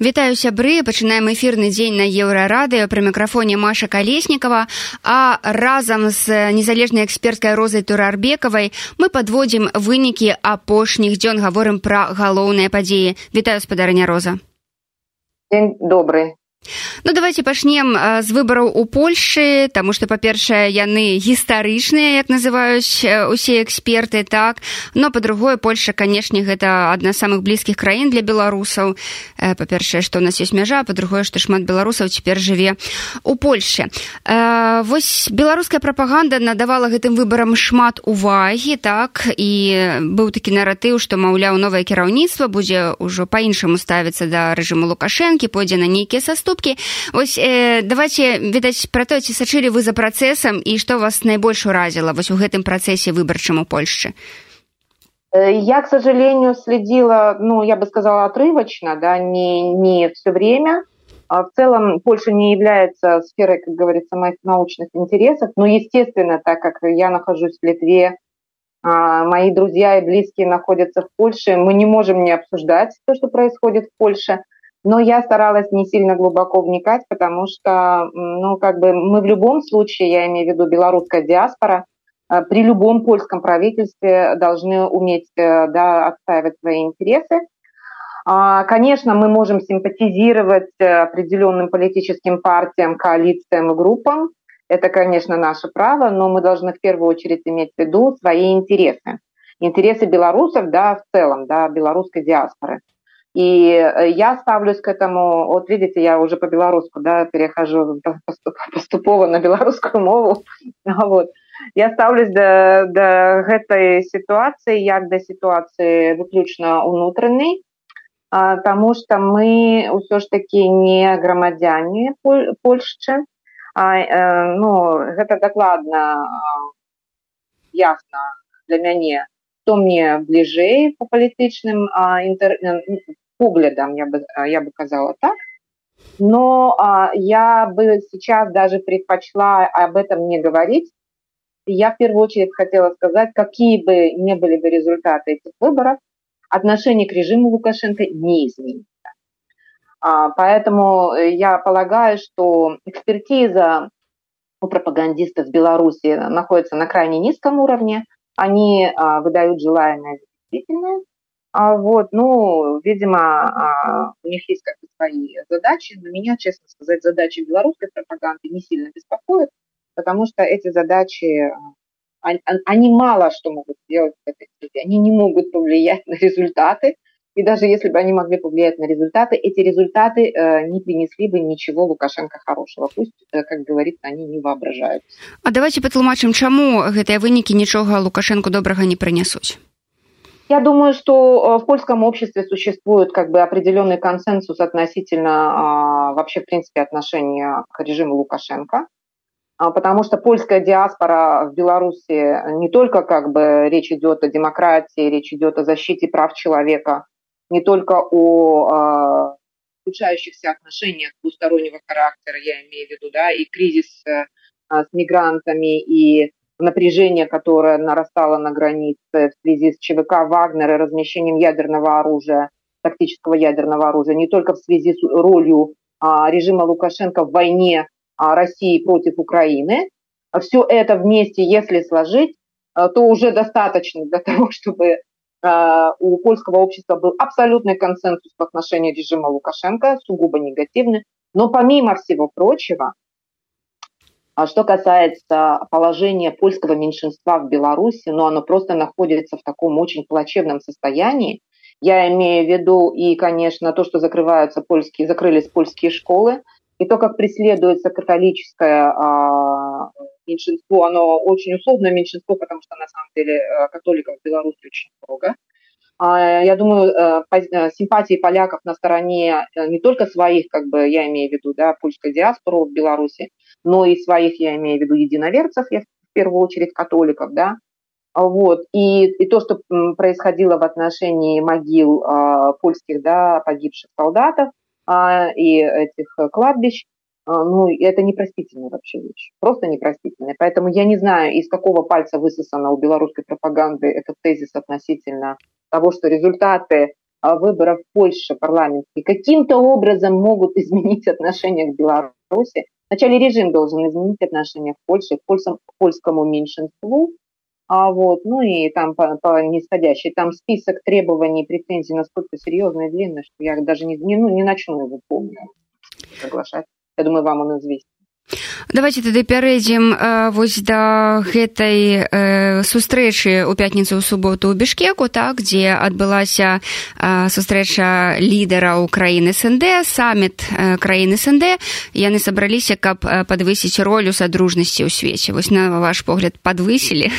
Вітаю сябры пачынаем эфірны дзень на еўрарадыё пры мікрафоне Маша калеснікова а разам з незалежнай эксперткай розай турарбекавай мы падводзім вынікі апошніх дзён гаворым пра галоўныя падзеі вітаю спадарня роза День добрый Ну давайте пачнем з выбараў у Польшы таму што па-першае яны гістарычныя як называюць усе эксперты так. Но па-другое Польша канешне гэта адна з самых блізкіх краін для беларусаў па-першае што ў нас ёсць мяжа па-другое што шмат беларусаў цяпер жыве у Польше вось беларуская прапаганда надавала гэтым выбарам шмат увагі так. І быў такі наратыў што маўляў новае кіраўніцтва будзе ўжо па-іншаму ставіцца да рэжыму лукашэнкі пойдзе на нейкія саступы поступки ось э, давайте відаць про то ці сачылі вы за працэсам і што вас найбольш уразіла вось у гэтым працэсе выбарчым у польшчы э, я к сожалению следила ну я бы сказала отрывочно да не не все время а в целом Польша не является сферой, как говорится, моих научных интересов, но, естественно, так как я нахожусь в Литве, а, мои друзья и близкие находятся в Польше, мы не можем не обсуждать то, что происходит в Польше. Но я старалась не сильно глубоко вникать, потому что, ну, как бы мы в любом случае, я имею в виду белорусская диаспора, э, при любом польском правительстве должны уметь э, да, отстаивать свои интересы. А, конечно, мы можем симпатизировать э, определенным политическим партиям, коалициям и группам. Это, конечно, наше право, но мы должны в первую очередь иметь в виду свои интересы. Интересы белорусов, да, в целом, да, белорусской диаспоры. И э, я ставлюсь к этому, вот видите, я уже по-белоруску, да, перехожу поступова на беларускую мову, вот. Я ставлюсь да, да гэтай сітуацыі як да сітуацыі выключна ўнутранай таму што мы ўсё ж такі не грамадзяне Польшчы а, э, ну гэта дакладна э, ясна для мяне то мне бліжэй по палітычным інтэр... поглядам, я бы, я бы сказала так. Но а, я бы сейчас даже предпочла об этом не говорить. Я в первую очередь хотела сказать, какие бы ни были бы результаты этих выборов, отношение к режиму Лукашенко не изменится. А, поэтому я полагаю, что экспертиза у пропагандистов Беларуси находится на крайне низком уровне. Они а, выдают желаемое действительное. А вот, ну, видимо, а, у них есть как-то свои задачи, но меня, честно сказать, задачи белорусской пропаганды не сильно беспокоят, потому что эти задачи, а, они мало что могут сделать в этой среде, они не могут повлиять на результаты, и даже если бы они могли повлиять на результаты, эти результаты э, не принесли бы ничего Лукашенко хорошего. Пусть, э, как говорится, они не воображают. А давайте патлумачым, чаму гэтыя вынікі нічога Лукашенко добрага не принесуць? Я думаю, что э, в польском обществе существует как бы определенный консенсус относительно а, вообще, в принципе, отношения к режиму Лукашенко, а, потому что польская диаспора в Беларуси не только как бы речь идет о демократии, речь идет о защите прав человека, не только о а, ухудшающихся отношениях двустороннего характера, я имею в виду, да, и кризис э, с мигрантами, и напряжение, которое нарастало на границе в связи с ЧВК «Вагнер» и размещением ядерного оружия, тактического ядерного оружия, не только в связи с ролью а, режима Лукашенко в войне а, России против Украины. Все это вместе, если сложить, а, то уже достаточно для того, чтобы а, у польского общества был абсолютный консенсус в отношении режима Лукашенко, сугубо негативный. Но помимо всего прочего, а что касается положения польского меньшинства в Беларуси, ну, оно просто находится в таком очень плачевном состоянии. Я имею в виду и, конечно, то, что закрываются польские, закрылись польские школы, и то, как преследуется католическое а, меньшинство, оно очень условное меньшинство, потому что на самом деле э, католиков в Беларуси очень много. А, я думаю, э, э, симпатии поляков на стороне не только своих, как бы я имею в виду, да, польской диаспору в Беларуси, но и своих, я имею в виду, единоверцев, я в первую очередь католиков, да, вот, и, и то, что происходило в отношении могил э, польских, да, погибших солдатов э, и этих кладбищ, э, ну, это непростительная вообще вещь, просто непростительная. Поэтому я не знаю, из какого пальца высосано у белорусской пропаганды этот тезис относительно того, что результаты выборов в Польше парламентских каким-то образом могут изменить отношение к Беларуси. Вначале режим должен изменить отношение к Польше, к, польскому, к польскому меньшинству, а вот, ну и там по, по нисходящей, там список требований, претензий настолько серьезный и длинный, что я даже не, не, ну, не начну его помню соглашать. Я думаю, вам он известен. Давайте тады пярэдзім э, вось да гэтай э, сустрэчы ў пятніцу ў суботу ў бішкеку так дзе адбылася э, сустрэча лідара ўкраіны снд саміт э, краіны снд яны сабраліся каб э, падвысіць ролю садружнасці ў свеце вось на ваш погляд подвысілі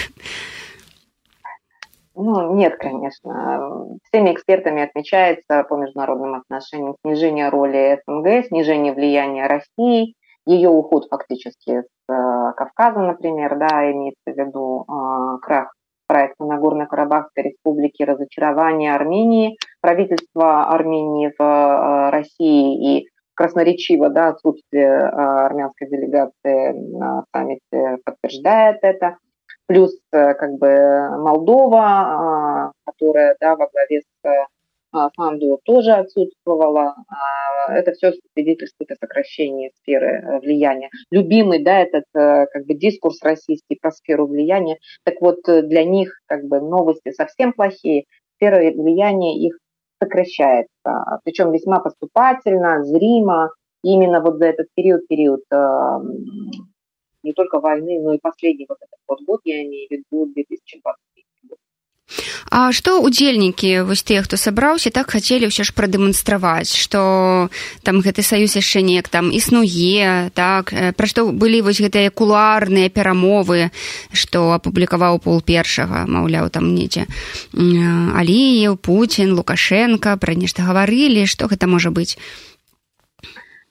Ну, нет, конечно. Всеми экспертами отмечается по международным отношениям снижение роли СНГ, снижение влияния России, ее уход фактически с э, Кавказа, например, да, имеется в виду э, крах проекта Нагорно-Карабахской республики, разочарование Армении, правительство Армении в э, России и красноречиво, да, отсутствие армянской делегации на саммите подтверждает это. Плюс как бы Молдова, которая, да, во главе с Фанду тоже отсутствовала. А, это все свидетельствует о сокращении сферы э, влияния. Любимый, да, этот э, как бы дискурс российский про сферу влияния. Так вот, э, для них как бы новости совсем плохие. Сфера влияния их сокращается. Причем весьма поступательно, зримо. Именно вот за этот период, период не только войны, но и последний вот этот вот год, я имею в виду 2020 А што удзельнікі вось тыя хто сабраўся так хацелі ўсё ж прадэманстраваць што там гэты саюз яшчэ неяк там існуе так э, пра што былі вось гэтыя кулуарныя перамовы што апублікаваў пол першага маўляў там недзе алеев Путін лукашенко пра нешта гаварылі што гэта можа быць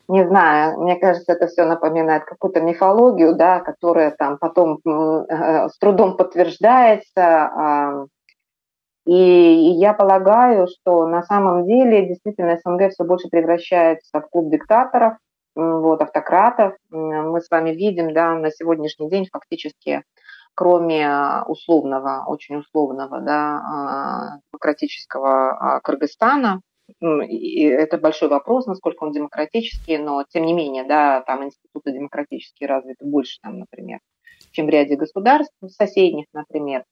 не знаю, мне кажется, это все напоминает какую-то мифологию, да, которая там потом э, с трудом подтверждается. И я полагаю, что на самом деле действительно СНГ все больше превращается в клуб диктаторов, вот, автократов. Мы с вами видим, да, на сегодняшний день фактически кроме условного, очень условного, да, а, демократического а, Кыргызстана, и это большой вопрос, насколько он демократический, но тем не менее, да, там институты демократические развиты больше, там, например, чем в ряде государств соседних, например.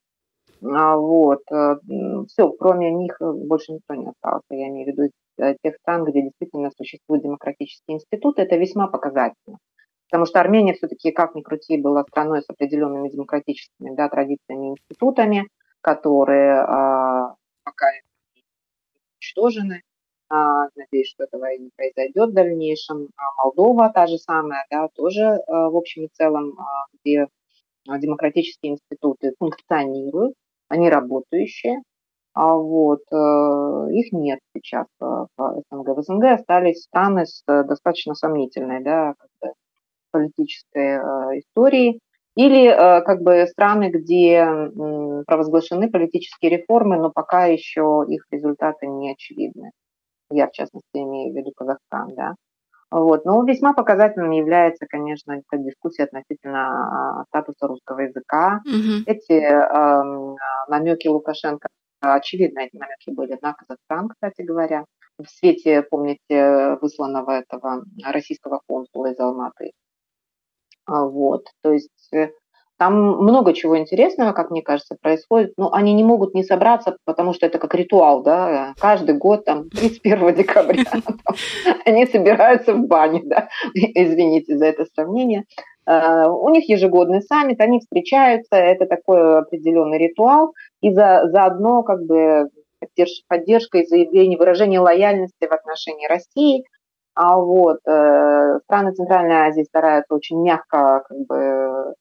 А, вот. Э, Все, кроме них э, больше никто не остался. Я имею в виду э, тех стран, где действительно существуют демократические институты. Это весьма показательно. Потому что Армения все-таки, как ни крути, была страной с определенными демократическими да, традициями и институтами, которые а, пока уничтожены. А, надеюсь, что этого и не произойдет в дальнейшем. А Молдова та же самая, да, тоже а, в общем и целом, а, где демократические институты функционируют, они работающие, а вот э, их нет сейчас в СНГ. В СНГ остались страны с э, достаточно сомнительной да, политической э, историей, или как бы страны, где провозглашены политические реформы, но пока еще их результаты не очевидны. Я, в частности, имею в виду Казахстан, да. Вот. Но весьма показательным является, конечно, эта дискуссия относительно а, статуса русского языка. Mm-hmm. Эти э, намеки Лукашенко, очевидно, эти намеки были на Казахстан, кстати говоря, в свете, помните, высланного этого российского консула из Алматы. Вот. То есть э, там много чего интересного, как мне кажется, происходит. Но они не могут не собраться, потому что это как ритуал, да. Каждый год, там, 31 декабря, они собираются в бане, да. Извините за это сравнение. А, у них ежегодный саммит, они встречаются, это такой определенный ритуал, и за, заодно как бы поддержка и заявление, выражение лояльности в отношении России. А вот э, страны Центральной Азии стараются очень мягко как бы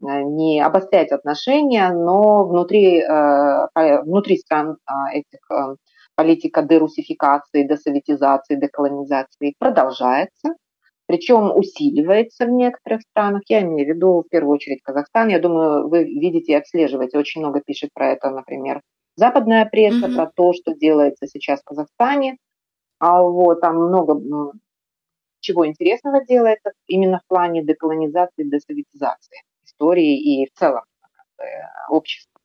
не обострять отношения, но внутри, э, внутри стран а, этих э, политика дерусификации, десоветизации, деколонизации продолжается, причем усиливается в некоторых странах. Я имею в виду в первую очередь Казахстан. Я думаю, вы видите и обслеживаете. Очень много пишет про это, например, западная пресса, mm-hmm. про то, что делается сейчас в Казахстане. А вот там много чего интересного делается именно в плане деколонизации, десоветизации истории и в целом общества.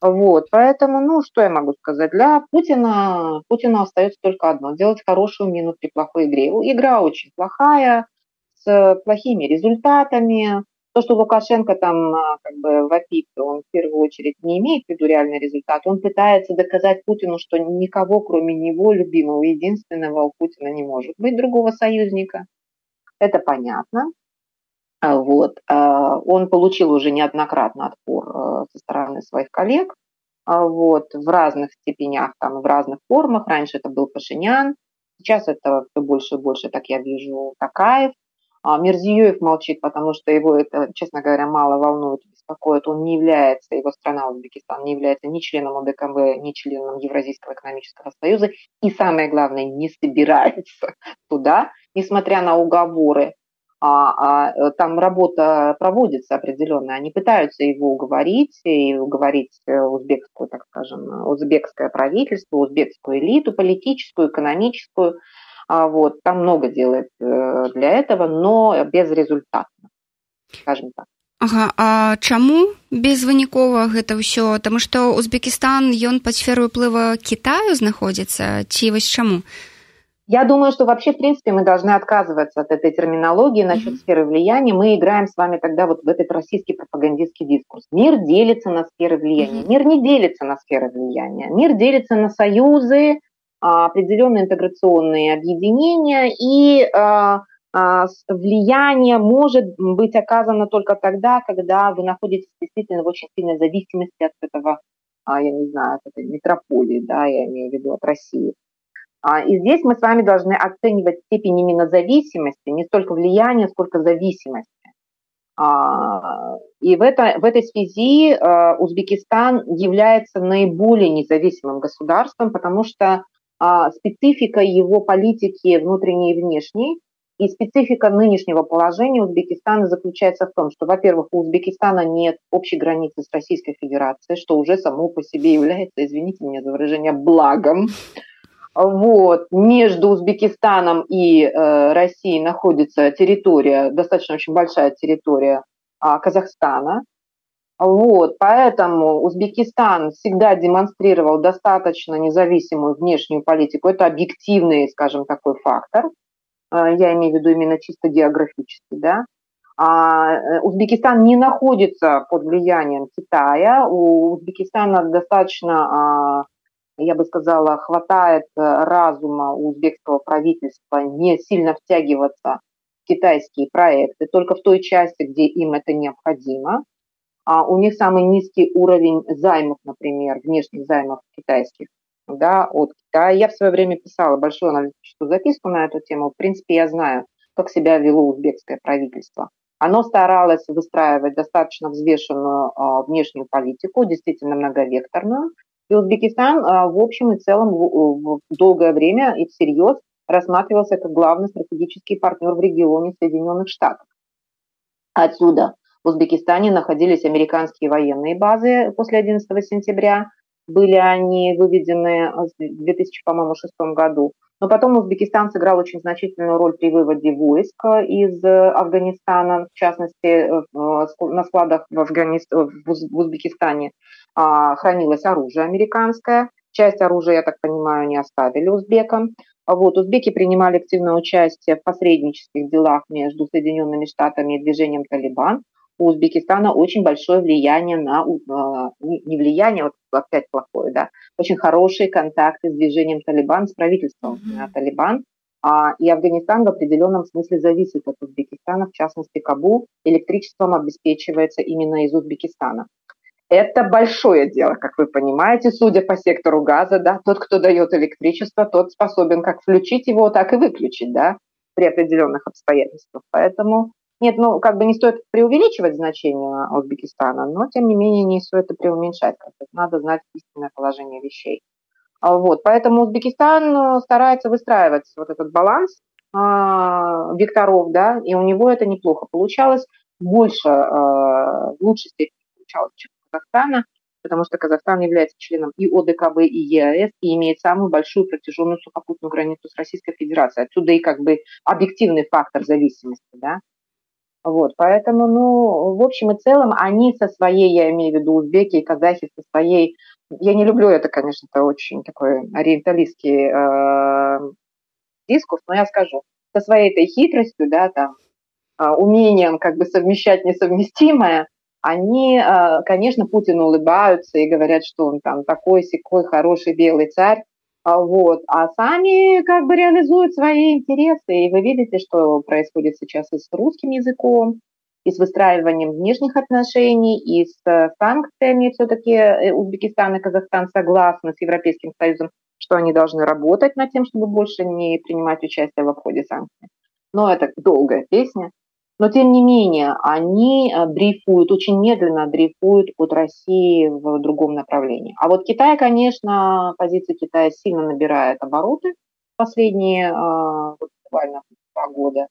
Вот, поэтому, ну, что я могу сказать? Для Путина, Путину остается только одно – делать хорошую мину при плохой игре. Игра очень плохая, с плохими результатами. То, что Лукашенко там а, как бы вопит, он в первую очередь не имеет в виду реальный результат. Он пытается доказать Путину, что никого, кроме него, любимого, единственного у Путина не может быть другого союзника. Это понятно. А вот. А, он получил уже неоднократно отпор э, со стороны своих коллег а, вот, в разных степенях, там, в разных формах. Раньше это был Пашинян, сейчас это все больше и больше, так я вижу, Такаев. Мирзиёев молчит, потому что его это, честно говоря, мало волнует, беспокоит. Он не является, его страна Узбекистан не является ни членом ОДКБ, ни членом Евразийского экономического союза. И самое главное, не собирается туда, несмотря на уговоры а, а э, там работа проводится определенная, они пытаются его уговорить, и уговорить э, узбекскую, так скажем, узбекское правительство, узбекскую элиту, политическую, экономическую, а, вот, там много делает э, для этого, но безрезультатно, скажем так. Ага, а чаму безвынікова гэта ўсё Таму што Узбекістан ён пад сферу ўплыва Китаю знаходзіцца ці вось чаму Я думаю, что вообще, в принципе, мы должны отказываться от этой терминологии насчет сферы влияния. Мы играем с вами тогда вот в этот российский пропагандистский дискурс. Мир делится на сферы влияния. Мир не делится на сферы влияния. Мир делится на союзы, а, определенные интеграционные объединения, и а, а, влияние может быть оказано только тогда, когда вы находитесь действительно в очень сильной зависимости от этого, я не знаю, от этой метрополии, да, я имею в виду от России. А, и здесь мы с вами должны оценивать степень именно зависимости, не столько влияния, сколько зависимости. А, и в, это, в этой связи а, Узбекистан является наиболее независимым государством, потому что специфика его политики внутренней и внешней и специфика нынешнего положения Узбекистана заключается в том, что, во-первых, у Узбекистана нет общей границы с Российской Федерацией, что уже само по себе является, извините меня за выражение, благом вот, между Узбекистаном и э, Россией находится территория, достаточно очень большая территория э, Казахстана. Вот, поэтому Узбекистан всегда демонстрировал достаточно независимую внешнюю политику. Это объективный, скажем, такой фактор. Э, я имею в виду именно чисто географически, да. А э, Узбекистан не находится под влиянием Китая. У Узбекистана достаточно а, я бы сказала, хватает э, разума у узбекского правительства не сильно втягиваться в китайские проекты, только в той части, где им это необходимо. А у них самый низкий уровень займов, например, внешних займов китайских да, от Китая. Я в свое время писала большую аналитическую записку на эту тему. В принципе, я знаю, как себя вело узбекское правительство. Оно старалось выстраивать достаточно взвешенную э, внешнюю политику, действительно многовекторную, и Узбекистан а, в общем и целом в долгое время и всерьез рассматривался как главный стратегический партнер в регионе Соединенных Штатов. Отсюда в Узбекистане находились американские военные базы после 11 сентября. Были они выведены в 2006 году. Но потом Узбекистан сыграл очень значительную роль при выводе войск из Афганистана, в частности, э, на складах в, Афганист... в Узбекистане а, хранилось оружие американское. Часть оружия, я так понимаю, не оставили узбекам. Вот, узбеки принимали активное участие в посреднических делах между Соединенными Штатами и движением Талибан. У Узбекистана очень большое влияние на, а, не влияние, вот опять плохое, да, очень хорошие контакты с движением Талибан, с правительством mm-hmm. Талибан. А, и Афганистан в определенном смысле зависит от Узбекистана, в частности, Кабул электричеством обеспечивается именно из Узбекистана. Это большое дело, как вы понимаете, судя по сектору газа, да, тот, кто дает электричество, тот способен как включить его, так и выключить, да, при определенных обстоятельствах. Поэтому нет, ну, как бы не стоит преувеличивать значение Узбекистана, но, тем не менее, не стоит это преуменьшать. Надо знать истинное положение вещей. А вот, поэтому Узбекистан э, старается выстраивать вот этот баланс э, векторов, да, и у него это неплохо получалось, больше, э, в степени получалось, чем Казахстана, потому что Казахстан является членом и ОДКБ, и ЕАЭС, и имеет самую большую протяженную сухопутную границу с Российской Федерацией. Отсюда и как бы объективный фактор зависимости, да. Вот, поэтому, ну, в общем и целом, они со своей, я имею в виду узбеки и казахи, со своей, я не люблю это, конечно, это очень такой ориенталистский э, дискурс, но я скажу, со своей этой хитростью, да, там, э, умением как бы совмещать несовместимое, они, э, конечно, Путину улыбаются и говорят, что он там такой секой хороший белый царь, а, вот, а сами как бы реализуют свои интересы. И вы видите, что происходит сейчас и с русским языком, и с выстраиванием внешних отношений, и с э, санкциями. Все-таки э, Узбекистан и Казахстан согласны с Европейским Союзом, что они должны работать над тем, чтобы больше не принимать участие в обходе санкций. Но это долгая песня. Но тем не менее, они э, дрейфуют, очень медленно дрейфуют от России в другом направлении. А вот Китай, конечно, позиция Китая сильно набирает обороты последние э, буквально два года.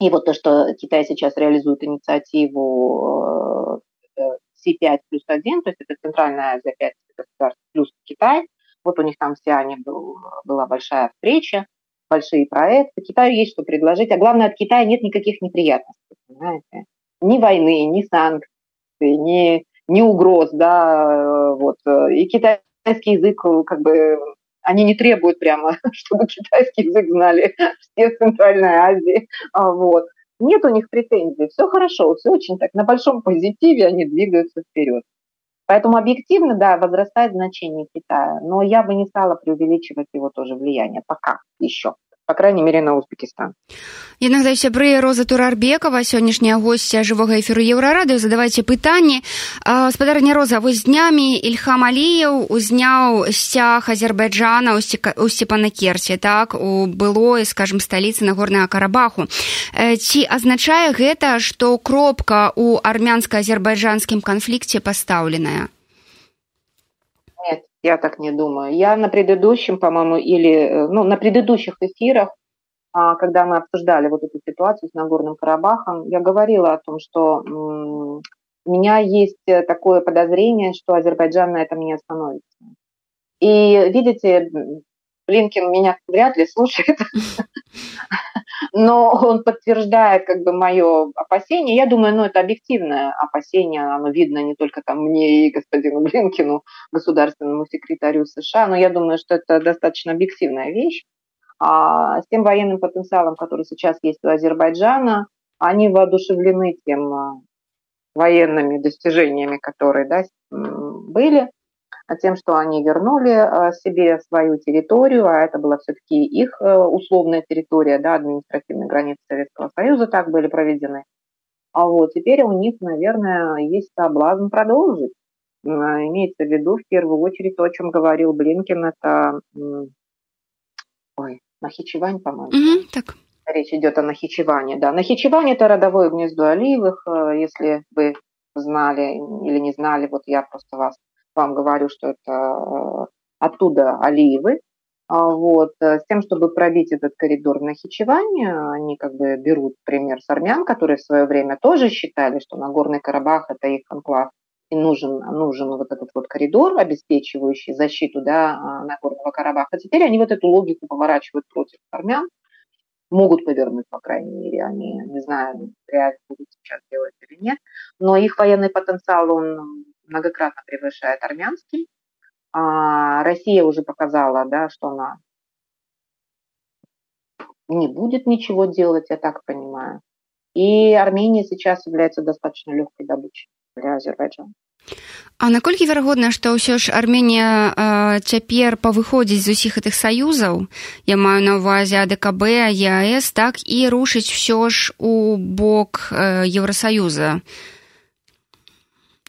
И вот то, что Китай сейчас реализует инициативу C5 э, плюс 1, то есть это Центральная Азия 5 государств плюс Китай, вот у них там в Сиане был, была большая встреча, большие проекты. Китаю есть что предложить, а главное, от Китая нет никаких неприятностей, понимаете? Ни войны, ни санкций, ни, ни угроз, да, вот. И китайский язык, как бы, они не требуют прямо, чтобы китайский язык знали все в Центральной Азии, а, вот. Нет у них претензий, все хорошо, все очень так, на большом позитиве они двигаются вперед. Поэтому объективно, да, возрастает значение Китая, но я бы не стала преувеличивать его тоже влияние. Пока. Еще по крайней мере на Узбекистан. Я нагадаю сябры Роза Турарбекова, сённяшняя гостья жывога эфіру еўрарадыо задавайце пытанні спадарня роза вось днямі Ільхам Аліяў узняў сцяг Азербайджана у Степанакерсе так у былой скажем сталіцы нагорнага карабаху. Ці азначае гэта што кропка у армянска-азербайджанскім канфлікце пастаўленая Я так не думаю. Я на предыдущем, по-моему, или э, ну, на предыдущих эфирах, а, когда мы обсуждали вот эту ситуацию с Нагорным Карабахом, я говорила о том, что у меня есть э, такое подозрение, что Азербайджан на этом не остановится. И видите, Блинкин меня вряд ли слушает, но он подтверждает как бы мое опасение. Я думаю, ну, это объективное опасение, оно видно не только там мне и господину Блинкину, государственному секретарю США, но я думаю, что это достаточно объективная вещь. А с тем военным потенциалом, который сейчас есть у Азербайджана, они воодушевлены тем а, военными достижениями, которые да, были тем, что они вернули э, себе свою территорию, а это была все-таки их э, условная территория, да, административные границы Советского Союза так были проведены. А вот теперь у них, наверное, есть соблазн продолжить. Имеется в виду в первую очередь то, о чем говорил Блинкин, это ой, Нахичевань, по-моему. Mm-hmm, так. Речь идет о Нахичеване. Да, Нахичевань – это родовое гнездо Алиевых. Э, если вы знали или не знали, вот я просто вас вам говорю, что это э, оттуда Алиевы, а, вот, э, с тем, чтобы пробить этот коридор в Нахичеване, они как бы берут пример с армян, которые в свое время тоже считали, что Нагорный Карабах – это их анклав, и нужен, нужен вот этот вот коридор, обеспечивающий защиту да, а, Нагорного Карабаха. Теперь они вот эту логику поворачивают против армян, могут повернуть, по крайней мере, они, не знаю, реально будут сейчас делать или нет, но их военный потенциал, он многократно превышает армянский. А Россия уже показала, да, что она не будет ничего делать, я так понимаю. И Армения сейчас является достаточно легкой добычей для Азербайджана. А наколькі верагодна, што ўсё ж Арменія э, цяпер павыходзіць з усіх гэтых саюзаў, я маю на ўвазе АДКБ, ЕАС, так і рушыць ўсё ж у бок э, Еўросаюза.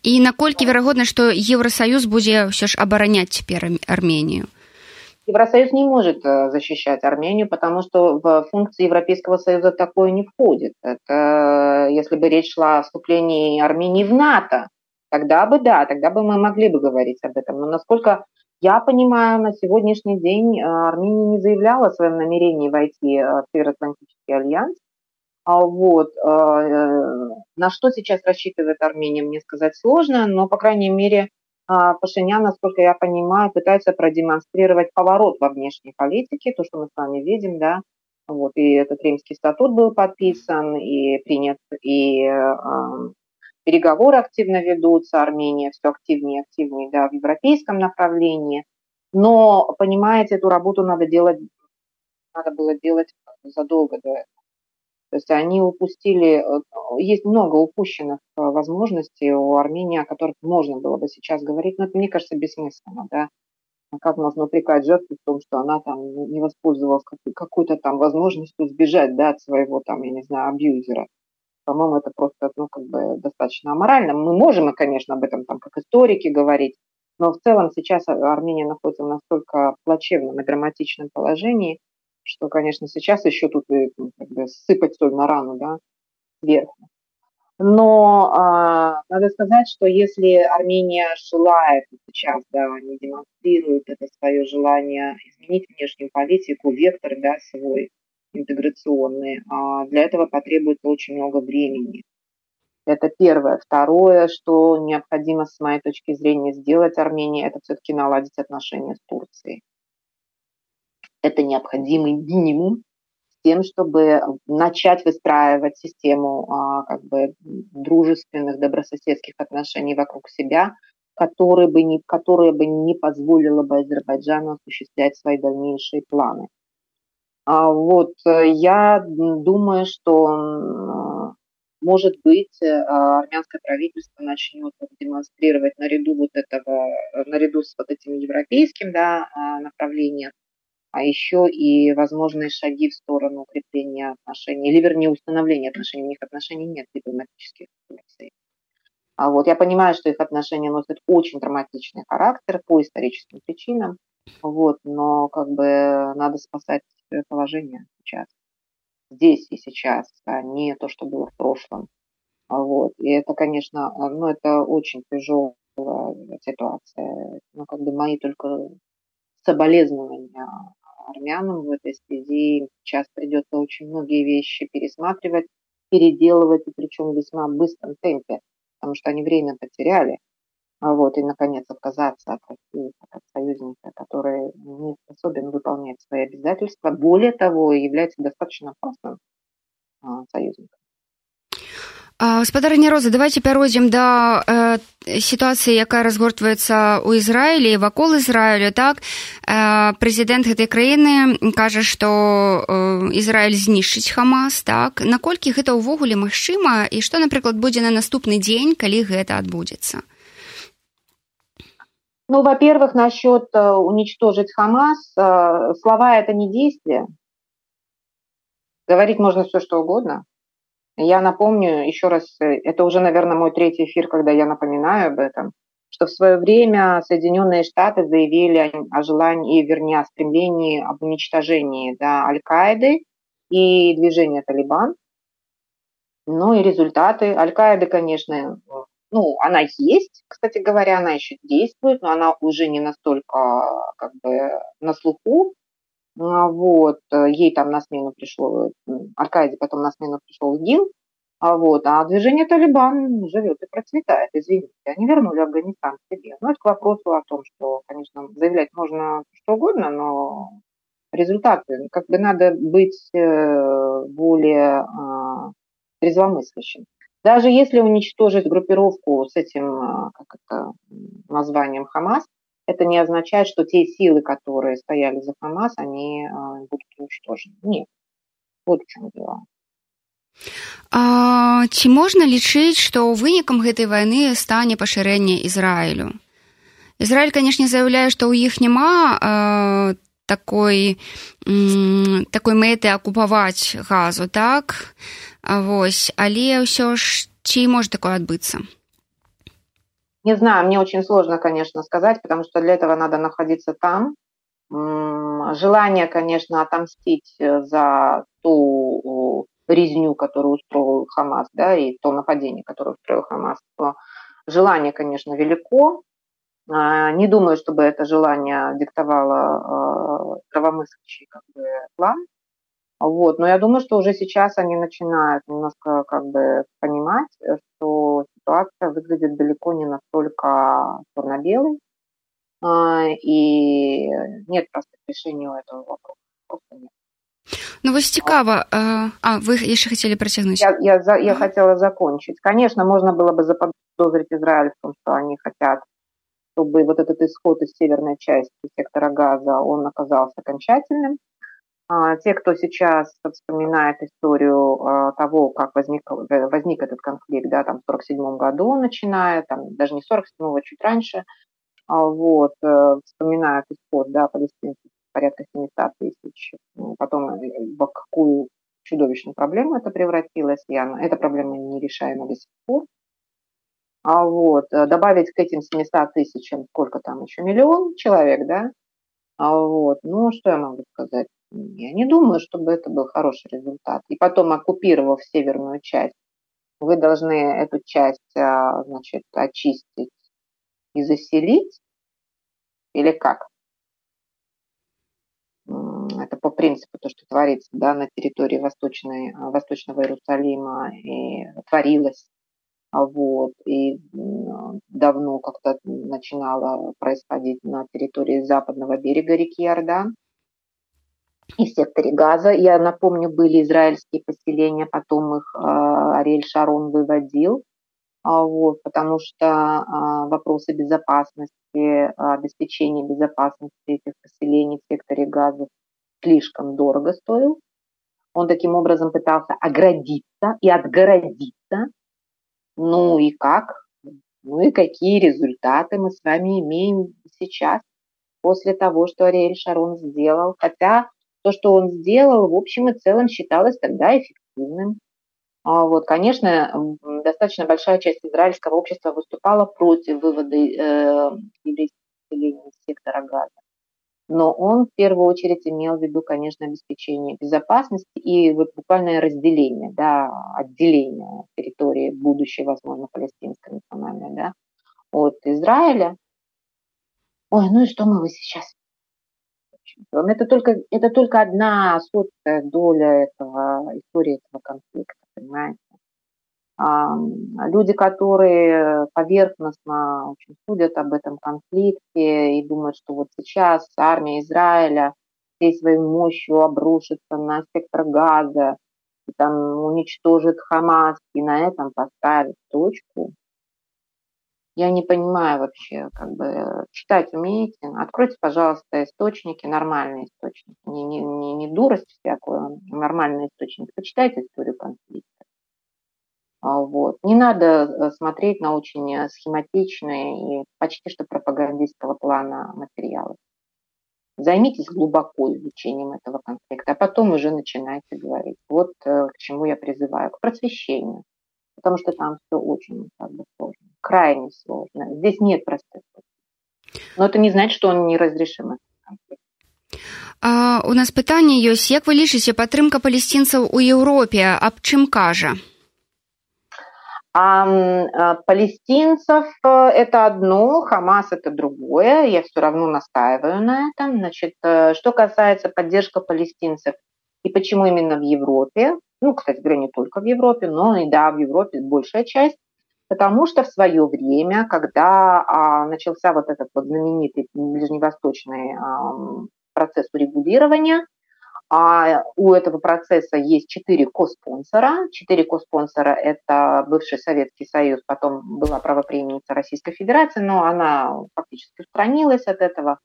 І наколькі верагодна, што Евросоюз будзе ўсё ж абараняць цяпер Армению? Евросоюз не может э, защищать Армению, потому что в функции Европейского Союза такое не входит. Это если бы речь шла о вступлении Армении в НАТО, тогда бы да, тогда бы мы могли бы говорить об этом. Но насколько я понимаю, на сегодняшний день э, Армения не заявляла о своем намерении войти э, в Североатлантический альянс. А вот. Э, на что сейчас рассчитывает Армения, мне сказать сложно, но, по крайней мере, а, Пашинян, насколько я понимаю, пытается продемонстрировать поворот во внешней политике, то, что мы с вами видим, да, Вот, и этот Римский статут был подписан и принят, и э, переговоры активно ведутся, Армения все активнее и активнее да, в европейском направлении. Но, понимаете, эту работу надо делать, надо было делать задолго до этого. То есть они упустили, э, есть много упущенных э, возможностей у Армении, о которых можно было бы сейчас говорить, но это, мне кажется, бессмысленно, да. А как можно упрекать жертву в том, что она там не воспользовалась какой-то там возможностью сбежать, да, от своего там, я не знаю, абьюзера. По-моему, это просто, ну, как бы достаточно аморально. Мы можем, конечно, об этом там как историки говорить, но в целом сейчас Армения находится в настолько плачевном и драматичном положении, что, конечно, сейчас еще тут и, ну, как бы сыпать соль на рану, да, сверху. Но а, надо сказать, что если Армения желает сейчас, да, они демонстрируют это свое желание изменить внешнюю политику, вектор, да, свой интеграционный, а для этого потребуется очень много времени. Это первое. Второе, что необходимо, с моей точки зрения, сделать Армении, это все-таки наладить отношения с Турцией. Это необходимый минимум тем, чтобы начать выстраивать систему а, как бы дружественных, добрососедских отношений вокруг себя, которые бы не, которые бы не позволило бы Азербайджану осуществлять свои дальнейшие планы. А вот э, я думаю, что может быть, э, армянское правительство начнет демонстрировать наряду вот этого, наряду с вот этим европейским да, а, направлением, а еще и возможные шаги в сторону укрепления отношений, или вернее установления отношений. У них отношений нет дипломатических с А вот я понимаю, что их отношения носят очень драматичный характер по историческим причинам, вот, но как бы надо спасать положение сейчас, здесь и сейчас, а не то, что было в прошлом. Вот. И это, конечно, ну, это очень тяжелая ситуация. Ну, как бы мои только соболезнования армянам в этой связи. Сейчас придется очень многие вещи пересматривать, переделывать, и причем в весьма быстром темпе, потому что они время потеряли. А вот, и, наконец, отказаться от России, от союзника, который не способен выполнять свои обязательства. Более того, является достаточно опасным а, союзником. Спадарня роза давайте пяройдзем да э, сітуацыі якая разгортваецца ў ізраілі вакол ізраілю так э, прэзідэнт гэтай краіны кажа што э, ізраіль знішчыць хамас так наколькі гэта ўвогуле магчыма і што напрыклад будзе на наступны дзень калі гэта адбудзецца Ну, во-первых, насчет э, уничтожить Хамас, э, слова это не действие. Говорить можно все, что угодно. Я напомню еще раз, э, это уже, наверное, мой третий эфир, когда я напоминаю об этом, что в свое время Соединенные Штаты заявили о желании, вернее, о стремлении об уничтожении да, Аль-Каиды и движения Талибан. Ну и результаты. Аль-Каиды, конечно, ну, она есть, кстати говоря, она еще действует, но она уже не настолько как бы на слуху. А вот, ей там на смену пришло, Аркадий потом на смену пришел ИГИЛ, а вот, а движение Талибан живет и процветает, извините. Они вернули Афганистан себе. Ну, это к вопросу о том, что, конечно, заявлять можно что угодно, но результаты, как бы надо быть э, более а, трезвомыслящим. Даже если уничтожить группировку с этим как это, названием Хамас, это не означает, что те силы, которые стояли за Хамас, они а, будут уничтожены. Нет. Вот в чем дело. А, ці можна лічыць, што вынікам гэтай вайны стане пашырэнне Ізраілю? Ізраіль, канешне, заяўляе, што ў іх няма э, такой, такой мэты акупаваць газу, так? Вось, але ўсё ж ці можа такое отбыться? Не знаю, мне очень сложно, конечно, сказать, потому что для этого надо находиться там. Желание, конечно, отомстить э, за ту резню, которую устроил Хамас, да, и то нападение, которое устроил Хамас, желание, конечно, велико. А, не думаю, чтобы это желание диктовало э, здравомыслящий как бы, план. Вот. Но я думаю, что уже сейчас они начинают немножко как бы понимать, что ситуация выглядит далеко не настолько черно-белой, и нет простых решений у этого вопроса. Просто нет. Ну вось цікава А вы яшчэ хацелі працягнуць я, я, я, я хотела закончить конечно можно было бы заподозрить Израиль в том что они хотят чтобы вот этот исход из северной части сектора газа он оказался окончательным а, те, кто сейчас вспоминает историю а, того, как возник, возник этот конфликт, да, там в 47 году начиная, там даже не 47-го, чуть раньше, а, вот, э, вспоминают исход, да, палестинцев порядка 700 тысяч, потом э, в какую чудовищную проблему это превратилось, и она, эта проблема нерешаема до сих пор. А вот, э, добавить к этим 700 тысячам, сколько там еще, миллион человек, да, а вот, ну, что я могу сказать? Я не думаю, чтобы это был хороший результат. И потом, оккупировав северную часть, вы должны эту часть, а, значит, очистить и заселить? Или как? Это по принципу то, что творится да, на территории Восточной, а, Восточного Иерусалима и творилось. А вот, и давно как-то начинало происходить на территории западного берега реки Иордан и в секторе Газа. Я напомню, были израильские поселения, потом их Ариэль Шарон выводил. А, вот, потому что а, вопросы безопасности, обеспечения безопасности этих поселений в секторе газа слишком дорого стоил. Он таким образом пытался оградиться и отгородиться. Ну и как? Ну и какие результаты мы с вами имеем сейчас после того, что Ариэль Шарон сделал. Хотя то, что он сделал, в общем и целом считалось тогда эффективным. А вот, конечно, достаточно большая часть израильского общества выступала против вывода э, еврейских населения сектора газа. Но он в первую очередь имел в виду, конечно, обеспечение безопасности и вот буквальное разделение, да, отделение территории будущей, возможно, палестинской национальной, да, от Израиля. Ой, ну и что мы вы сейчас это только, это только одна сотая доля этого, истории этого конфликта, понимаете. А, люди, которые поверхностно очень судят об этом конфликте и думают, что вот сейчас армия Израиля всей своей мощью обрушится на сектор газа, и там уничтожит Хамас, и на этом поставит точку, я не понимаю вообще, как бы читать умеете. Откройте, пожалуйста, источники, нормальные источники. Не, не, не, не дурость всякую, а нормальные источники. Почитайте историю конфликта. А, вот. Не надо э, смотреть на очень э, схематичные и почти что пропагандистского плана материалы. Займитесь глубоко изучением этого конфликта, а потом уже начинайте говорить. Вот э, к чему я призываю, к просвещению потому что там все очень как бы, сложно, крайне сложно. Здесь нет простых путей. Но это не значит, что он неразрешимый конфликт. А, у нас пытанне ёсць як вы лічыце падтрымка палесцінцаў у Еўропе аб чым кажа а, а палестинцев э, это одно, Хамас это другое. Я все равно настаиваю на этом. Значит, э, что касается поддержки палестинцев и почему именно в Европе, ну, кстати говоря, не только в Европе, но и да, в Европе большая часть, потому что в свое время, когда а, начался вот этот вот знаменитый ближневосточный а, процесс урегулирования, а у этого процесса есть четыре коспонсора. Четыре коспонсора – это бывший Советский Союз, потом была правоприемница Российской Федерации, но она фактически устранилась от этого.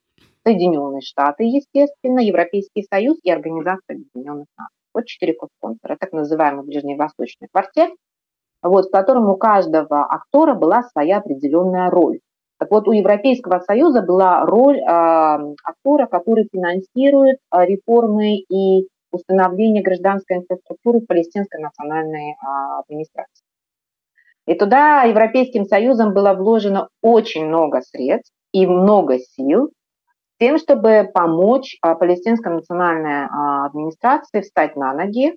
Соединенные Штаты, естественно, Европейский Союз и Организация Объединенных Наций. Вот четыре спонсора, так называемый ближневосточный квартет, вот, в котором у каждого актора была своя определенная роль. Так вот, у Европейского Союза была роль э, актора, который финансирует э, реформы и установление гражданской инфраструктуры в палестинской национальной э, администрации. И туда Европейским Союзом было вложено очень много средств и много сил тем, чтобы помочь а, палестинской национальной а, администрации встать на ноги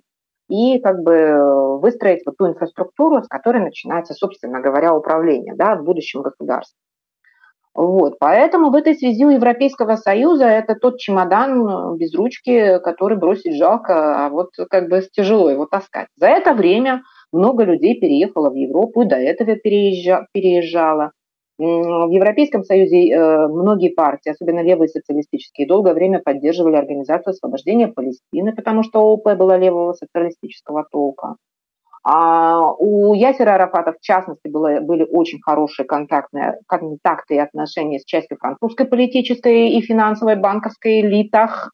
и как бы выстроить вот ту инфраструктуру, с которой начинается, собственно говоря, управление да, в будущем государстве. Вот, поэтому в этой связи у Европейского Союза это тот чемодан без ручки, который бросить жалко, а вот как бы тяжело его таскать. За это время много людей переехало в Европу, и до этого переезжало. В Европейском Союзе э, многие партии, особенно левые социалистические, долгое время поддерживали Организацию освобождения Палестины, потому что ООП была левого социалистического толка. А у Ясера Арафата, в частности, было, были очень хорошие контактные, контакты и отношения с частью французской политической и финансовой банковской элитах.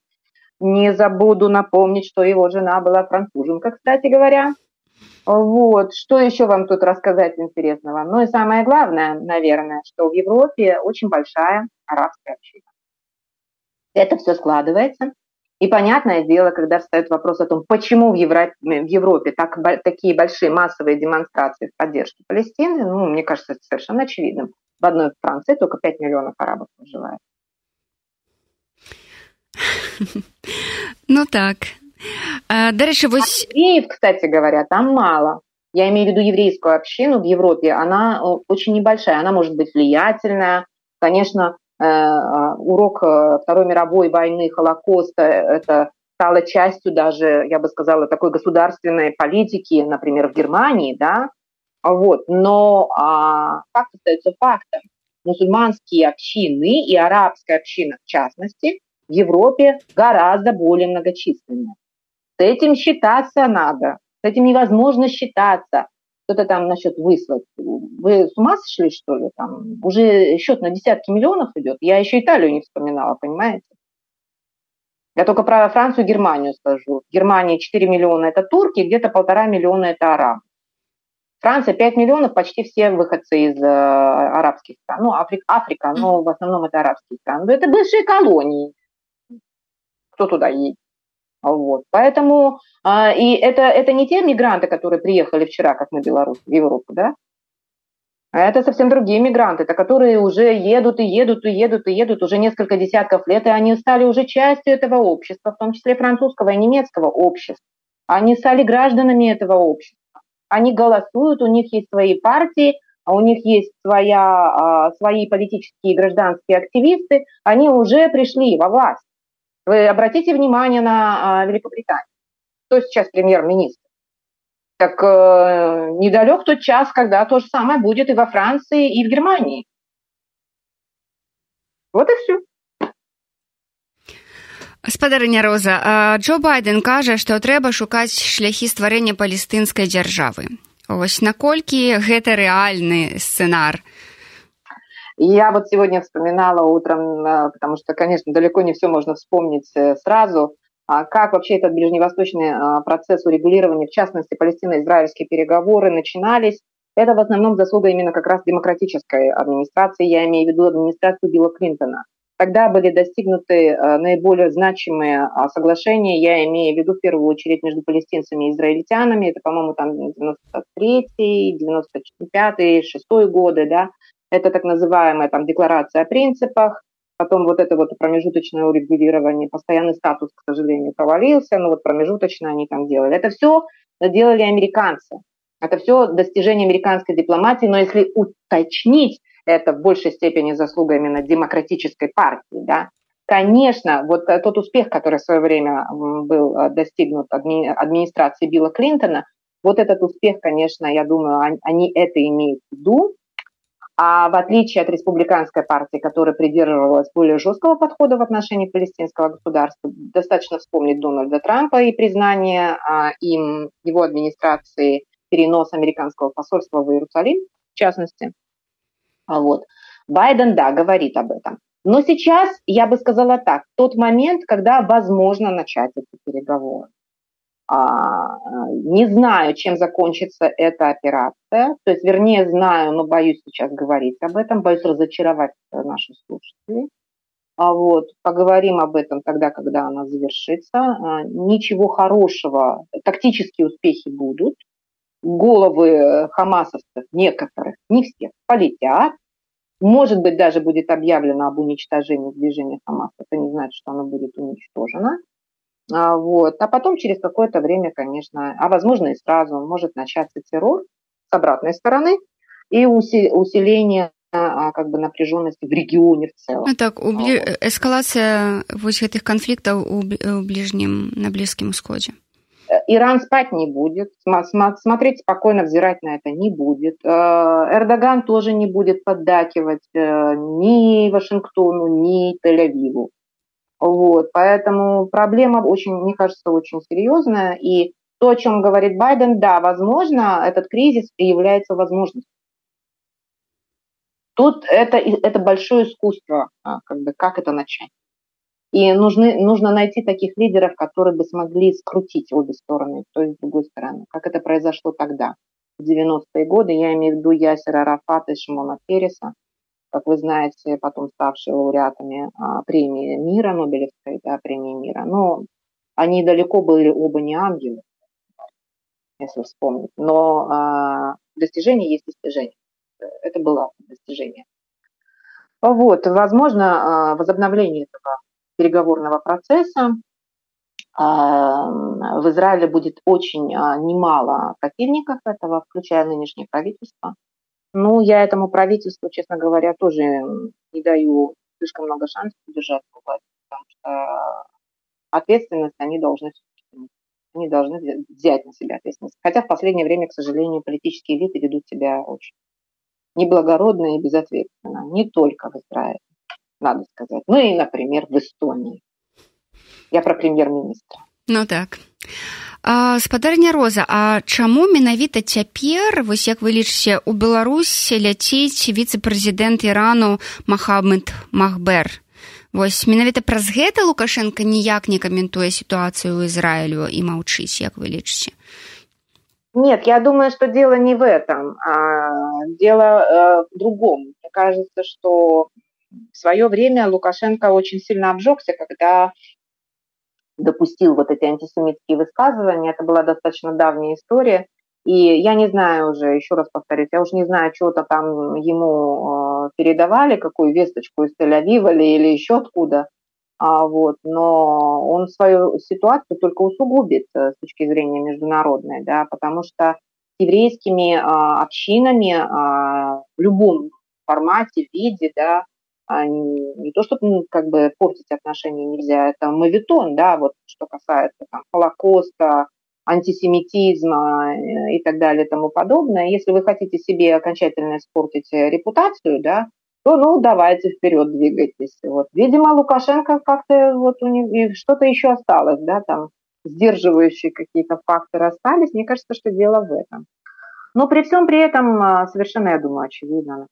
Не забуду напомнить, что его жена была француженка, кстати говоря. Вот, что еще вам тут рассказать интересного? Ну и самое главное, наверное, что в Европе очень большая арабская община. Это все складывается. И понятное дело, когда встает вопрос о том, почему в Европе, в Европе так, такие большие массовые демонстрации в поддержке Палестины, ну, мне кажется, это совершенно очевидным. В одной Франции только 5 миллионов арабов проживает. Ну так, Дарэчы вось евреев, кстати говоря, там мало. Я имею в виду еврейскую общину в Европе. Она э, очень небольшая, она может быть влиятельная. Конечно, э, э, урок Второй мировой войны, Холокоста, это стало частью даже, я бы сказала, такой государственной политики, например, в Германии, да, вот. Но а, факт остается фактом. Мусульманские общины и арабская община, в частности, в Европе гораздо более многочисленная. С этим считаться надо. С этим невозможно считаться. Кто-то там насчет выслать. Вы с ума сошли, что ли? Там уже счет на десятки миллионов идет. Я еще Италию не вспоминала, понимаете? Я только про Францию и Германию скажу. В Германии 4 миллиона – это турки, где-то полтора миллиона – это арабы. Франция 5 миллионов, почти все выходцы из э, арабских стран. Ну, Африка, Африка, но в основном это арабские страны. Это бывшие колонии. Кто туда едет? Вот. Поэтому а, и это, это не те мигранты, которые приехали вчера, как на Беларусь, в Европу, да? А это совсем другие мигранты, это которые уже едут и едут и едут и едут уже несколько десятков лет, и они стали уже частью этого общества, в том числе французского и немецкого общества. Они стали гражданами этого общества. Они голосуют, у них есть свои партии, у них есть своя, а, свои политические и гражданские активисты, они уже пришли во власть. Вы обратите внимание на а, Великобританию. Кто сейчас премьер-министр? Так э, недалек тот час, когда то же самое будет и во Франции, и в Германии. Вот и все. спадарыня роза Джо байден кажа што трэба шукаць шляхі стварэння палестынскай дзяржавы ось наколькі гэта рэальны сцэнар я вот сегодня вспоминала утром, э, потому что, конечно, далеко не все можно вспомнить э, сразу, а как вообще этот ближневосточный э, процесс урегулирования, в частности, палестино-израильские переговоры начинались. Это в основном заслуга именно как раз демократической администрации, я имею в виду администрацию Билла Клинтона. Тогда были достигнуты наиболее значимые соглашения, я имею в виду в первую очередь между палестинцами и израильтянами, это, по-моему, там 93-й, 95-й, 6 годы, да, это так называемая там декларация о принципах, потом вот это вот промежуточное урегулирование, постоянный статус, к сожалению, провалился, но вот промежуточно они там делали. Это все делали американцы. Это все достижение американской дипломатии, но если уточнить, это в большей степени заслуга именно демократической партии, да, Конечно, вот тот успех, который в свое время был э, достигнут администрацией Билла Клинтона, вот этот успех, конечно, я думаю, они это имеют в виду, а в отличие от республиканской партии, которая придерживалась более жесткого подхода в отношении палестинского государства, достаточно вспомнить Дональда Трампа и признание а, им, его администрации, перенос американского посольства в Иерусалим, в частности. А вот. Байден, да, говорит об этом. Но сейчас, я бы сказала так, тот момент, когда возможно начать эти переговоры. А, не знаю, чем закончится эта операция. То есть, вернее, знаю, но боюсь сейчас говорить об этом, боюсь разочаровать наших слушателей. А вот, поговорим об этом тогда, когда она завершится. А, ничего хорошего, тактические успехи будут. Головы хамасовцев, некоторых, не всех, полетят. Может быть, даже будет объявлено об уничтожении движения Хамас. Это не значит, что оно будет уничтожено. А, вот. А потом через какое-то время, конечно, а возможно и сразу, может начаться террор с обратной стороны и усиление а, как бы напряженности в регионе в целом. Ну, так, убли... вот. эскалация вот этих конфликтов у, у ближнем, на Близком Усходе. Иран спать не будет, смотреть спокойно, взирать на это не будет. Эрдоган тоже не будет поддакивать ни Вашингтону, ни Тель-Авиву. Вот, поэтому проблема очень, мне кажется, очень серьезная. И то, о чем говорит Байден, да, возможно, этот кризис и является возможностью. Тут это, это большое искусство, а, как, бы, как это начать. И нужны, нужно найти таких лидеров, которые бы смогли скрутить обе стороны, то есть с другой стороны, как это произошло тогда, в 90-е годы. Я имею в виду Ясера Арафата и Шимона Переса, как вы знаете, потом ставшие лауреатами а, премии мира, Нобелевской да, премии мира. Но они далеко были оба не ангелы, если вспомнить. Но а, достижение есть достижение. Это было достижение. Вот, возможно, а, возобновление этого переговорного процесса. А, в Израиле будет очень немало противников этого, включая нынешнее правительство. Ну, я этому правительству, честно говоря, тоже не даю слишком много шансов удержаться у потому что ответственность они должны они должны взять на себя ответственность. Хотя в последнее время, к сожалению, политические элиты ведут себя очень неблагородно и безответственно. Не только в Израиле, надо сказать. Ну и, например, в Эстонии. Я про премьер-министра. Ну так. спадарня роза а чаму менавіта цяпер вось як вы лічыце у беларусі ляціць віцэ-прэзідэнт ірану махамед махбер вось менавіта праз гэта лукашенко ніяк не каментуе сітуацыю ў ізраілю і маўчыць як вы лічыце? Нет я думаю что дело не в этом а дело э, в другом. Мне кажется что в свое время лукашенко очень сильно обжегся когда допустил вот эти антисемитские высказывания. Это была достаточно давняя история. И я не знаю уже, еще раз повторюсь, я уже не знаю, что-то там ему э, передавали, какую весточку из Тель-Авива или еще откуда. А, вот, но он свою ситуацию только усугубит э, с точки зрения международной, да, потому что еврейскими а, общинами а, в любом формате, виде, да, а не, то, чтобы ну, как бы портить отношения нельзя, это мавитон, да, вот что касается там, Холокоста, антисемитизма э, и так далее и тому подобное. Если вы хотите себе окончательно испортить э, репутацию, да, то, ну, давайте вперед двигайтесь. Вот. Видимо, Лукашенко как-то вот у них что-то еще осталось, да, там сдерживающие какие-то факторы остались. Мне кажется, что дело в этом. Но при всем при этом а, совершенно, я думаю, очевидно,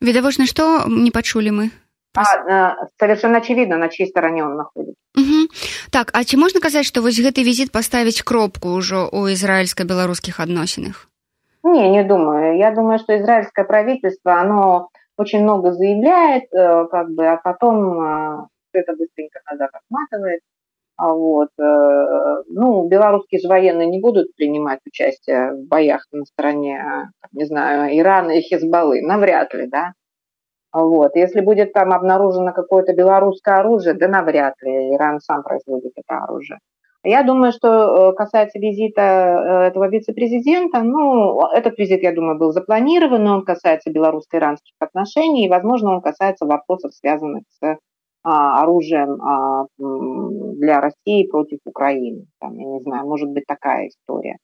Відавочна, што не пачулі мы. А, э, совершенно очевидно, на чьей стороне он находится. Угу. Так, а ці можна казаць, што вось гэты візіт паставіць кропку ўжо ў израильско-белорусских адносінах? Не, не думаю. Я думаю, что израильское правительство, оно очень много заявляет, э, как бы, а потом э, это быстренько назад отматывает. А вот, ну, белорусские же военные не будут принимать участие в боях на стороне, не знаю, Ирана и Хизбаллы, навряд ли, да. Вот. Если будет там обнаружено какое-то белорусское оружие, да навряд ли, Иран сам производит это оружие. Я думаю, что касается визита этого вице-президента, ну, этот визит, я думаю, был запланирован, но он касается белорусско-иранских отношений, и, возможно, он касается вопросов, связанных с оружием а, для России против Украины. Там, я не знаю, может быть такая история.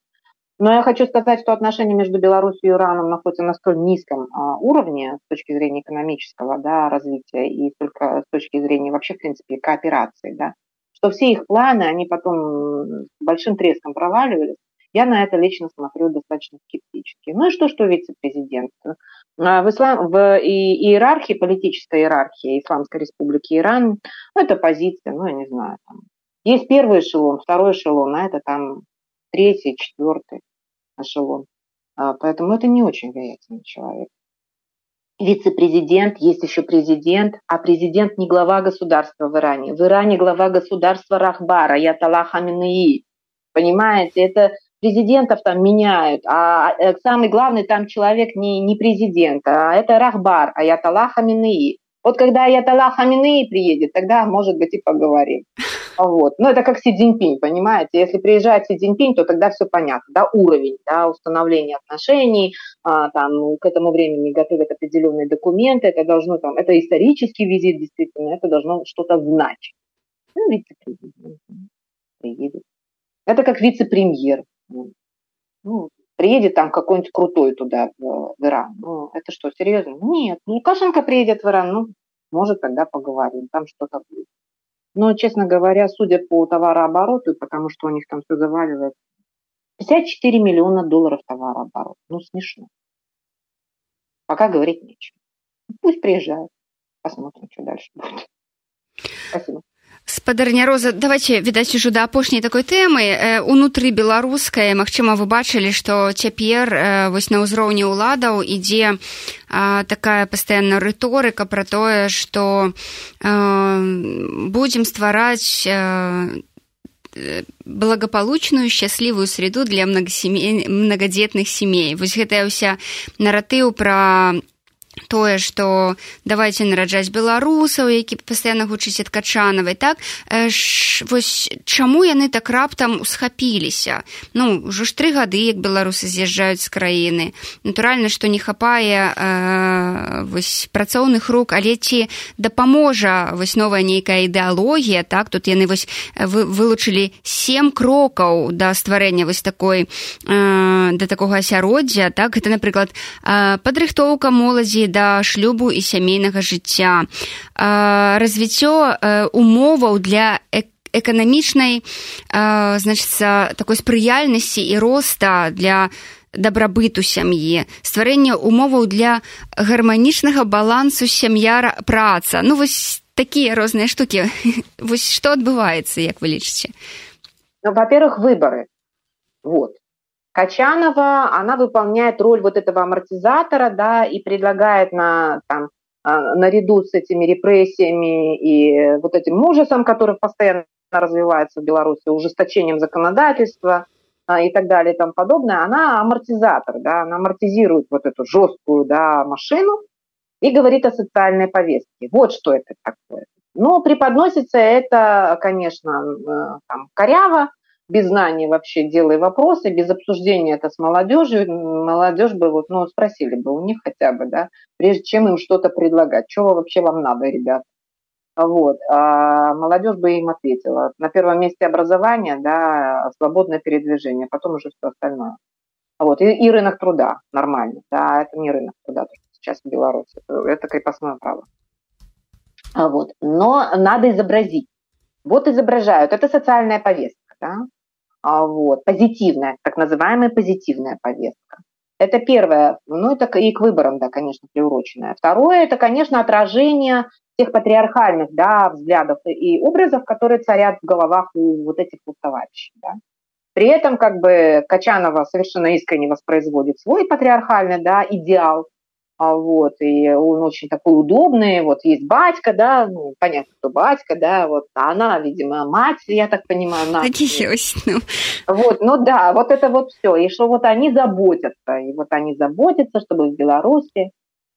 Но я хочу сказать, что отношения между Беларусью и Ираном находятся на столь низком а, уровне с точки зрения экономического да, развития и только с точки зрения вообще, в принципе, кооперации, да, что все их планы, они потом с большим треском проваливались. Я на это лично смотрю достаточно скептически. Ну и что, что вице-президент? А, в, ислам, в иерархии, политической иерархии Исламской Республики Иран, ну, это позиция, ну, я не знаю, там, есть первый эшелон, второй эшелон, а это там третий, четвертый эшелон. А, поэтому это не очень влиятельный человек. Вице-президент, есть еще президент, а президент не глава государства в Иране. В Иране глава государства Рахбара, Ятала Хаминеи. Понимаете, это президентов там меняют, а э, самый главный там человек не, не президент, а это Рахбар, Аятолла Хаминеи. Вот когда Аятолла Хаминеи приедет, тогда, может быть, и поговорим. Вот. Но это как Си Цзиньпинь, понимаете? Если приезжает Си Цзиньпинь, то тогда все понятно, да, уровень, да, установления отношений, а, там, ну, к этому времени готовят определенные документы, это должно там, это исторический визит, действительно, это должно что-то значить. Ну, вице-президент приедет. Это как вице-премьер. Ну, приедет там какой-нибудь крутой туда, в, в Иран. Ну, это что, серьезно? Нет. Ну, Лукашенко приедет в Иран, ну, может, тогда поговорим, там что-то будет. Но, честно говоря, судя по товарообороту, потому что у них там все заваливается, 54 миллиона долларов товарооборот. Ну, смешно. Пока говорить нечего. Пусть приезжают. Посмотрим, что дальше будет. Спасибо. Спадарня роза давайте відаць ужо да апошняй такой тэмы. Унутры беларускай Мачыма вы бачылі што цяпер вось на ўзроўні ўладаў ідзе такая пастаянная рыторыка пра тое што будзем ствараць благополучную счаслівую среду для многосемей многодетных семей вось гэтая ўся наратыў пра тое что давайте нараджаць беларусаў які пастаянна гучыць ад качанавай так? Ш, вось чаму яны так раптам усхапіліся? Ну ўжо ж тры гады як беларусы з'язджаюць з краіны. Натуральна што не хапае э, вось працоўных рук але ці дапаможа вось новая нейкая ідэалогія так? Тут яны вось вы вылучылі сем крокаў да стварэння вось такой э, да такога асяроддзя так? Гэта напрыклад э, падрыхтоўка моладзі да шлюбу і сямейнага жыцця. Развіццё умоваў для эканамічнай значыцца такой спрыяльнасці і роста для дабрабыту сям'і. Стварэння умоваў для гарманічнага балансу сям'я праца. Ну вось такія розныя штукі. Вось што адбываецца як вы лічыце? Ну, во-первых выборы. Вот Качанова, она выполняет роль вот этого амортизатора, да, и предлагает на, там, а, наряду с этими репрессиями и вот этим ужасом, который постоянно развивается в Беларуси, ужесточением законодательства а, и так далее и тому подобное, она амортизатор, да, она амортизирует вот эту жесткую да, машину и говорит о социальной повестке. Вот что это такое. Но преподносится это, конечно, э, там, коряво, без знания вообще делай вопросы, без обсуждения это с молодежью, молодежь бы вот, ну, спросили бы у них хотя бы, да, прежде чем им что-то предлагать, что вообще вам надо, ребят. Вот. А молодежь бы им ответила. На первом месте образование, да, свободное передвижение, потом уже все остальное. Вот. И, и рынок труда нормальный. Да, это не рынок труда, то, что сейчас в Беларуси. Это крепостное право. А вот. Но надо изобразить. Вот изображают. Это социальная повестка. Да? А, вот, позитивная, так называемая позитивная повестка. Это первое, ну это и к выборам, да, конечно, приуроченное. Второе, это, конечно, отражение тех патриархальных, да, взглядов и образов, которые царят в головах у вот этих вот товарищей, да. При этом, как бы, Качанова совершенно искренне воспроизводит свой патриархальный, да, идеал, вот, и он очень такой удобный, вот есть батька, да, ну, понятно, кто батька, да, вот, а она, видимо, мать, я так понимаю, на. Ну. Вот, ну да, вот это вот все, и что вот они заботятся, и вот они заботятся, чтобы в Беларуси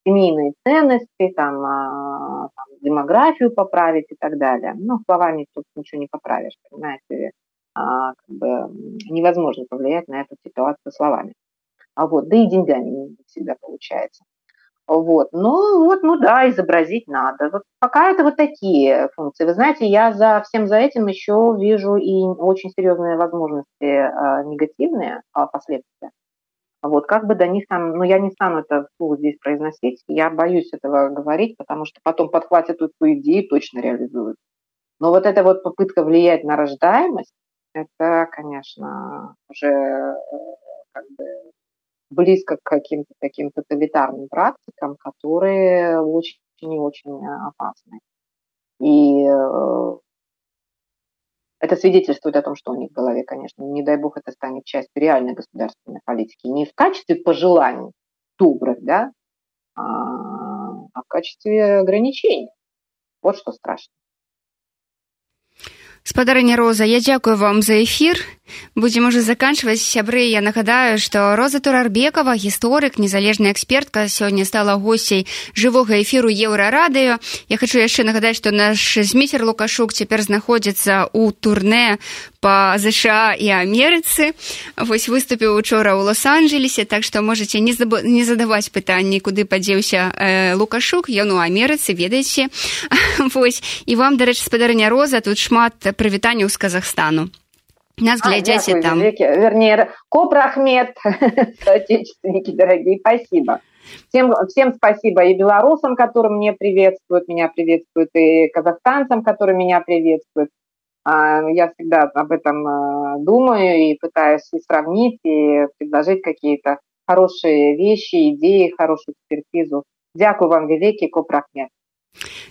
семейные ценности, там, а, там демографию поправить и так далее. Ну, словами тут ничего не поправишь, понимаете, а, как бы невозможно повлиять на эту ситуацию словами. А вот, да и деньгами не всегда получается. Вот. Ну, вот, ну да, изобразить надо. Вот пока это вот такие функции. Вы знаете, я за всем за этим еще вижу и очень серьезные возможности э, негативные э, последствия. Вот, как бы до них там, ну, я не стану это вслух здесь произносить, я боюсь этого говорить, потому что потом подхватят эту идею и точно реализуют. Но вот эта вот попытка влиять на рождаемость, это, конечно, уже э, как бы близко к каким-то таким тоталитарным практикам, которые очень и очень опасны. И э, это свидетельствует о том, что у них в голове, конечно, не дай бог это станет частью реальной государственной политики. Не в качестве пожеланий добрых, да, а, а в качестве ограничений. Вот что страшно. Спадарыня роза я дзякую вам за эфир будзем уже заканчивать сябры. Я нагадаю что роза турарбекова гісторык незалежная экспертка сёння стала госцей жывога эфиру еўрарадыё. Я хочу яшчэ нагадаць что наш зміцер лукашук цяпер знаходзіцца у турне по ЗША і Амерыцы. Вось выступіў учора ў лос-анджелесе так што можете не заб... не задаваць пытанні куды падзеўся э, лукашук. Ён у Амерыцы ведаеце. Вось. І вам дарэчы спадарня роза тут шмат прывітанняў з Казахстану нас глядяце а, там вернее копрахмед соотечественники дорогие спасибо всем всем спасибо и белорусам которые мне приветствуют меня приветствуют и казахстанцам которые меня приветствуют а, я всегда об этом а, думаю и пытаюсь и сравнить и предложить какие-то хорошие вещи идеи хорошую экспертизу Дякую вам вялікі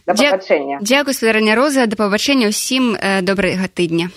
копрахмед да Дзя... Дзякуй спадарня роза. Да пабачэння ўсім добрага тыдня